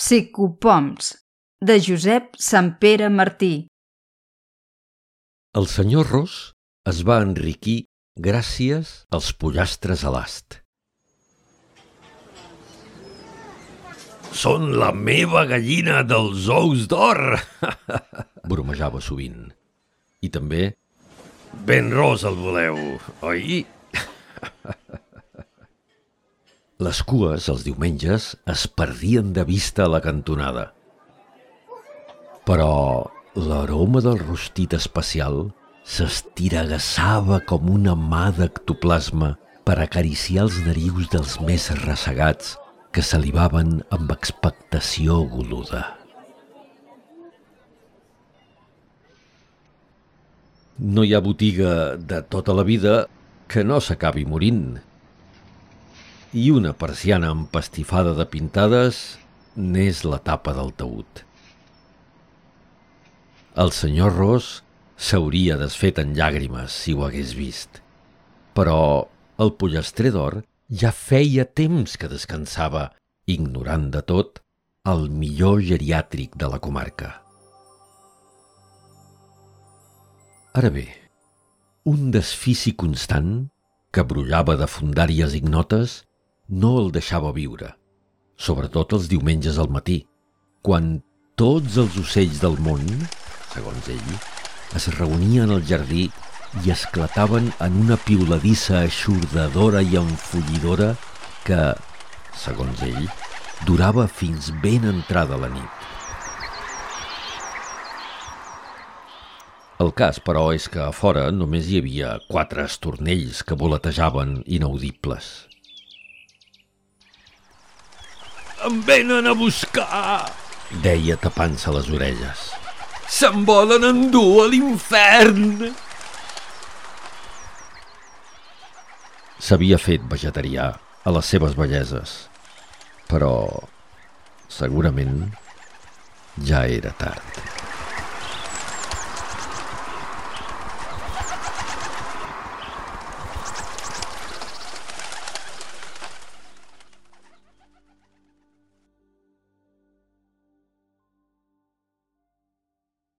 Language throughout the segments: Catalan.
Psicopoms, de Josep Sampere Martí. El senyor Ros es va enriquir gràcies als pollastres a l'ast. Són la meva gallina dels ous d'or! Bromejava sovint. I també Ben ros el voleu, oi? les cues, els diumenges, es perdien de vista a la cantonada. Però l'aroma del rostit especial s'estiragassava com una mà d'ectoplasma per acariciar els narius dels més ressegats que salivaven amb expectació goluda. No hi ha botiga de tota la vida que no s'acabi morint, i una persiana empastifada de pintades n'és la tapa del taüt. El senyor Ros s'hauria desfet en llàgrimes si ho hagués vist. Però el pollastrer d'or ja feia temps que descansava, ignorant de tot el millor geriàtric de la comarca. Ara bé, un desfici constant, que brollava de fundàries ignotes, no el deixava viure, sobretot els diumenges al matí, quan tots els ocells del món, segons ell, es reunien al jardí i esclataven en una piuladissa aixordadora i enfollidora que, segons ell, durava fins ben entrada la nit. El cas, però, és que a fora només hi havia quatre estornells que voletejaven inaudibles. Em venen a buscar! Deia tapant-se les orelles. Se'n volen endur a l'infern! S'havia fet vegetarià a les seves belleses, però segurament ja era tard.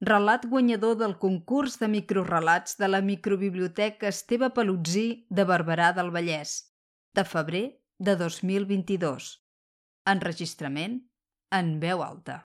Relat guanyador del concurs de microrelats de la microbiblioteca Esteve Palutzí de Barberà del Vallès, de febrer de 2022. Enregistrament en veu alta.